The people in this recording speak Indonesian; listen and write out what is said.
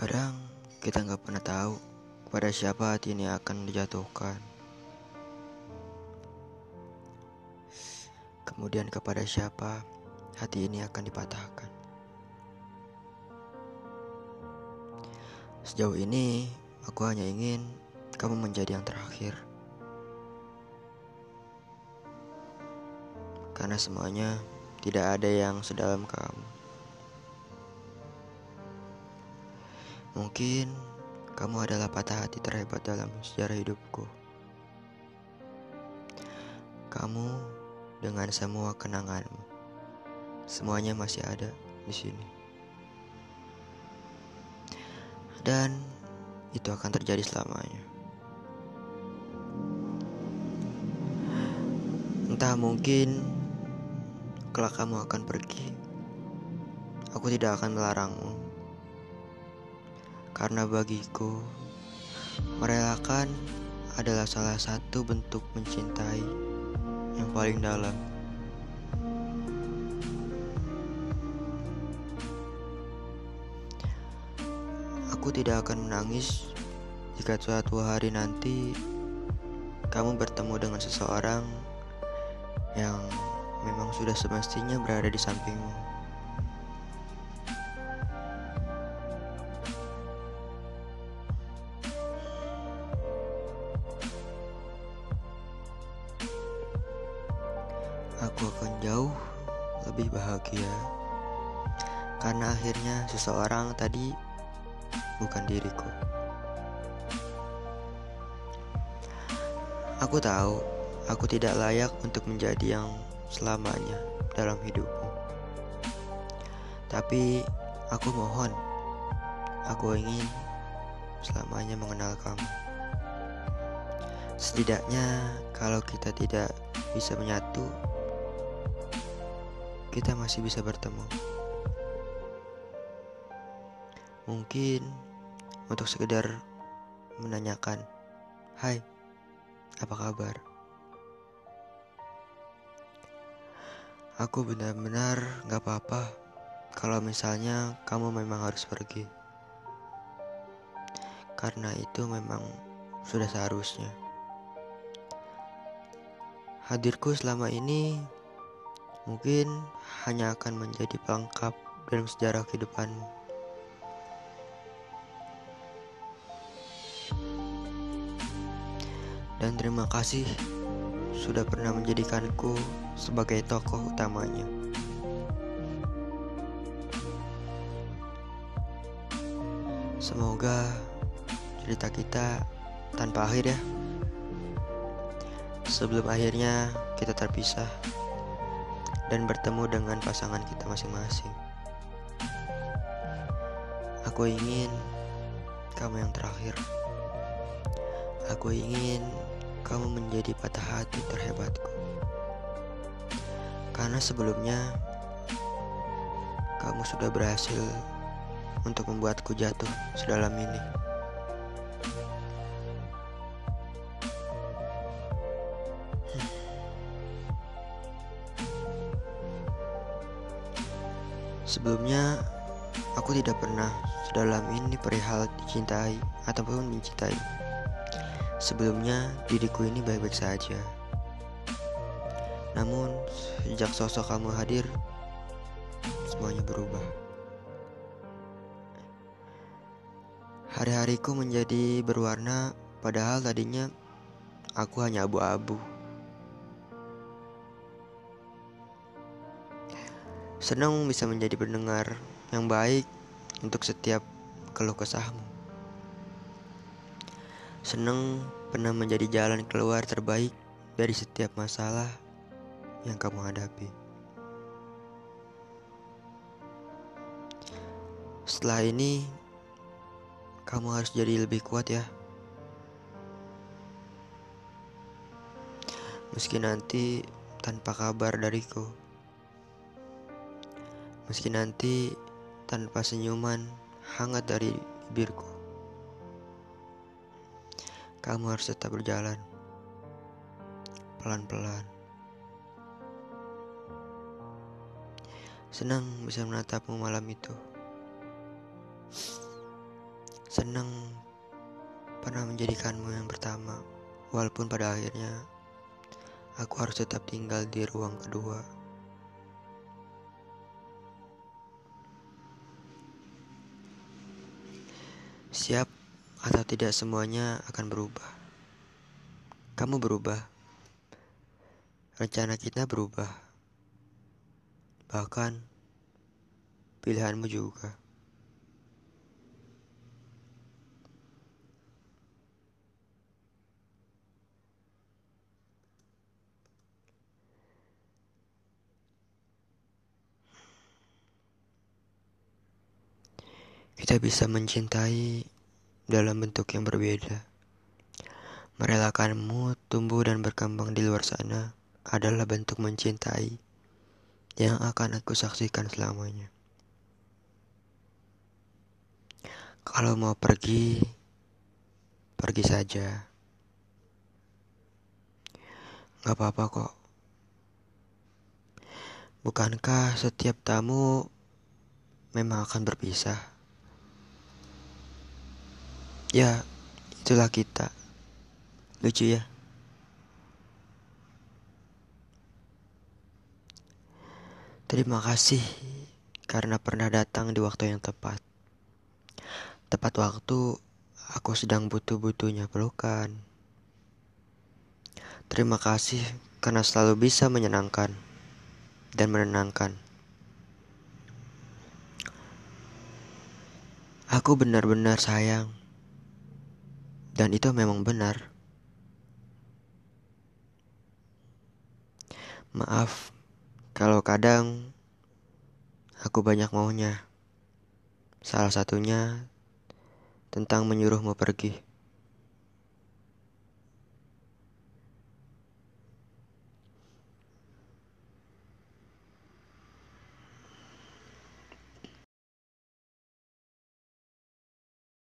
Kadang kita nggak pernah tahu kepada siapa hati ini akan dijatuhkan. Kemudian kepada siapa hati ini akan dipatahkan. Sejauh ini aku hanya ingin kamu menjadi yang terakhir. Karena semuanya tidak ada yang sedalam kamu. Mungkin kamu adalah patah hati terhebat dalam sejarah hidupku. Kamu dengan semua kenanganmu, semuanya masih ada di sini. Dan itu akan terjadi selamanya. Entah mungkin kelak kamu akan pergi. Aku tidak akan melarangmu karena bagiku, merelakan adalah salah satu bentuk mencintai yang paling dalam. Aku tidak akan menangis jika suatu hari nanti kamu bertemu dengan seseorang yang memang sudah semestinya berada di sampingmu. Aku akan jauh lebih bahagia karena akhirnya seseorang tadi bukan diriku. Aku tahu aku tidak layak untuk menjadi yang selamanya dalam hidupmu. Tapi aku mohon, aku ingin selamanya mengenal kamu. Setidaknya kalau kita tidak bisa menyatu, kita masih bisa bertemu. Mungkin untuk sekedar menanyakan, "Hai, apa kabar?" Aku benar-benar gak apa-apa kalau misalnya kamu memang harus pergi. Karena itu memang sudah seharusnya. Hadirku selama ini mungkin hanya akan menjadi pelengkap dalam sejarah kehidupanmu. Dan terima kasih sudah pernah menjadikanku sebagai tokoh utamanya. Semoga cerita kita tanpa akhir ya. Sebelum akhirnya kita terpisah dan bertemu dengan pasangan kita masing-masing. Aku ingin kamu yang terakhir. Aku ingin kamu menjadi patah hati terhebatku. Karena sebelumnya kamu sudah berhasil untuk membuatku jatuh sedalam ini. Sebelumnya, aku tidak pernah sedalam ini perihal dicintai ataupun mencintai. Sebelumnya, diriku ini baik-baik saja. Namun, sejak sosok kamu hadir, semuanya berubah. Hari-hariku menjadi berwarna, padahal tadinya aku hanya abu-abu. Senang bisa menjadi pendengar yang baik untuk setiap keluh kesahmu. Senang pernah menjadi jalan keluar terbaik dari setiap masalah yang kamu hadapi. Setelah ini, kamu harus jadi lebih kuat ya. Meski nanti tanpa kabar dariku. Meski nanti tanpa senyuman hangat dari bibirku. Kamu harus tetap berjalan. Pelan-pelan. Senang bisa menatapmu malam itu. Senang pernah menjadikanmu yang pertama, walaupun pada akhirnya aku harus tetap tinggal di ruang kedua. Siap atau tidak semuanya akan berubah. Kamu berubah. Rencana kita berubah. Bahkan pilihanmu juga. Kita bisa mencintai dalam bentuk yang berbeda. Merelakanmu tumbuh dan berkembang di luar sana adalah bentuk mencintai yang akan aku saksikan selamanya. Kalau mau pergi, pergi saja. Gak apa-apa kok. Bukankah setiap tamu memang akan berpisah? Ya, itulah kita. Lucu ya. Terima kasih karena pernah datang di waktu yang tepat. Tepat waktu aku sedang butuh-butuhnya pelukan. Terima kasih karena selalu bisa menyenangkan dan menenangkan. Aku benar-benar sayang dan itu memang benar. Maaf kalau kadang aku banyak maunya. Salah satunya tentang menyuruhmu pergi.